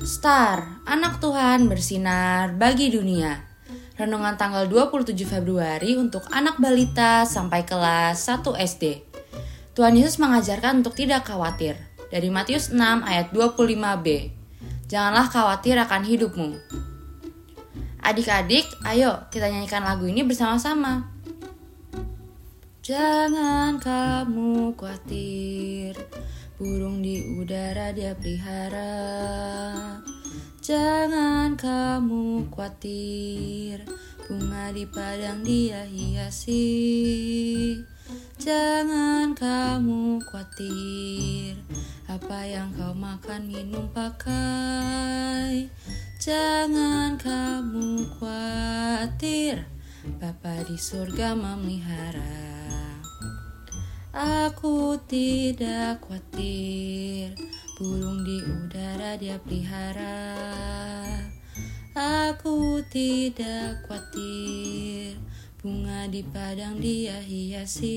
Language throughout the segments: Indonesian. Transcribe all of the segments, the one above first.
Star, anak Tuhan bersinar bagi dunia. Renungan tanggal 27 Februari untuk anak balita sampai kelas 1 SD. Tuhan Yesus mengajarkan untuk tidak khawatir. Dari Matius 6 ayat 25b. Janganlah khawatir akan hidupmu. Adik-adik, ayo kita nyanyikan lagu ini bersama-sama. Jangan kamu khawatir, burung di udara dia pelihara. Jangan kamu khawatir, bunga di padang dia hiasi. Jangan kamu khawatir, apa yang kau makan, minum, pakai. Jangan kamu khawatir, Bapa di surga memelihara. Aku tidak khawatir Burung di udara dia pelihara. Aku tidak khawatir Bunga di padang dia hiasi.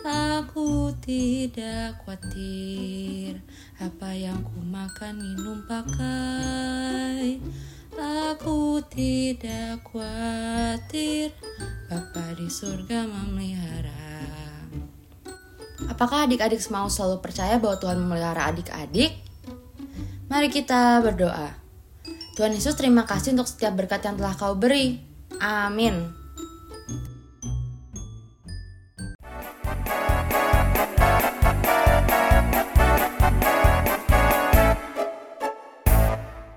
Aku tidak khawatir Apa yang ku makan minum pakai. Aku tidak khawatir Bapa di surga memelihara Apakah adik-adik mau selalu percaya bahwa Tuhan memelihara adik-adik? Mari kita berdoa. Tuhan Yesus terima kasih untuk setiap berkat yang telah kau beri. Amin.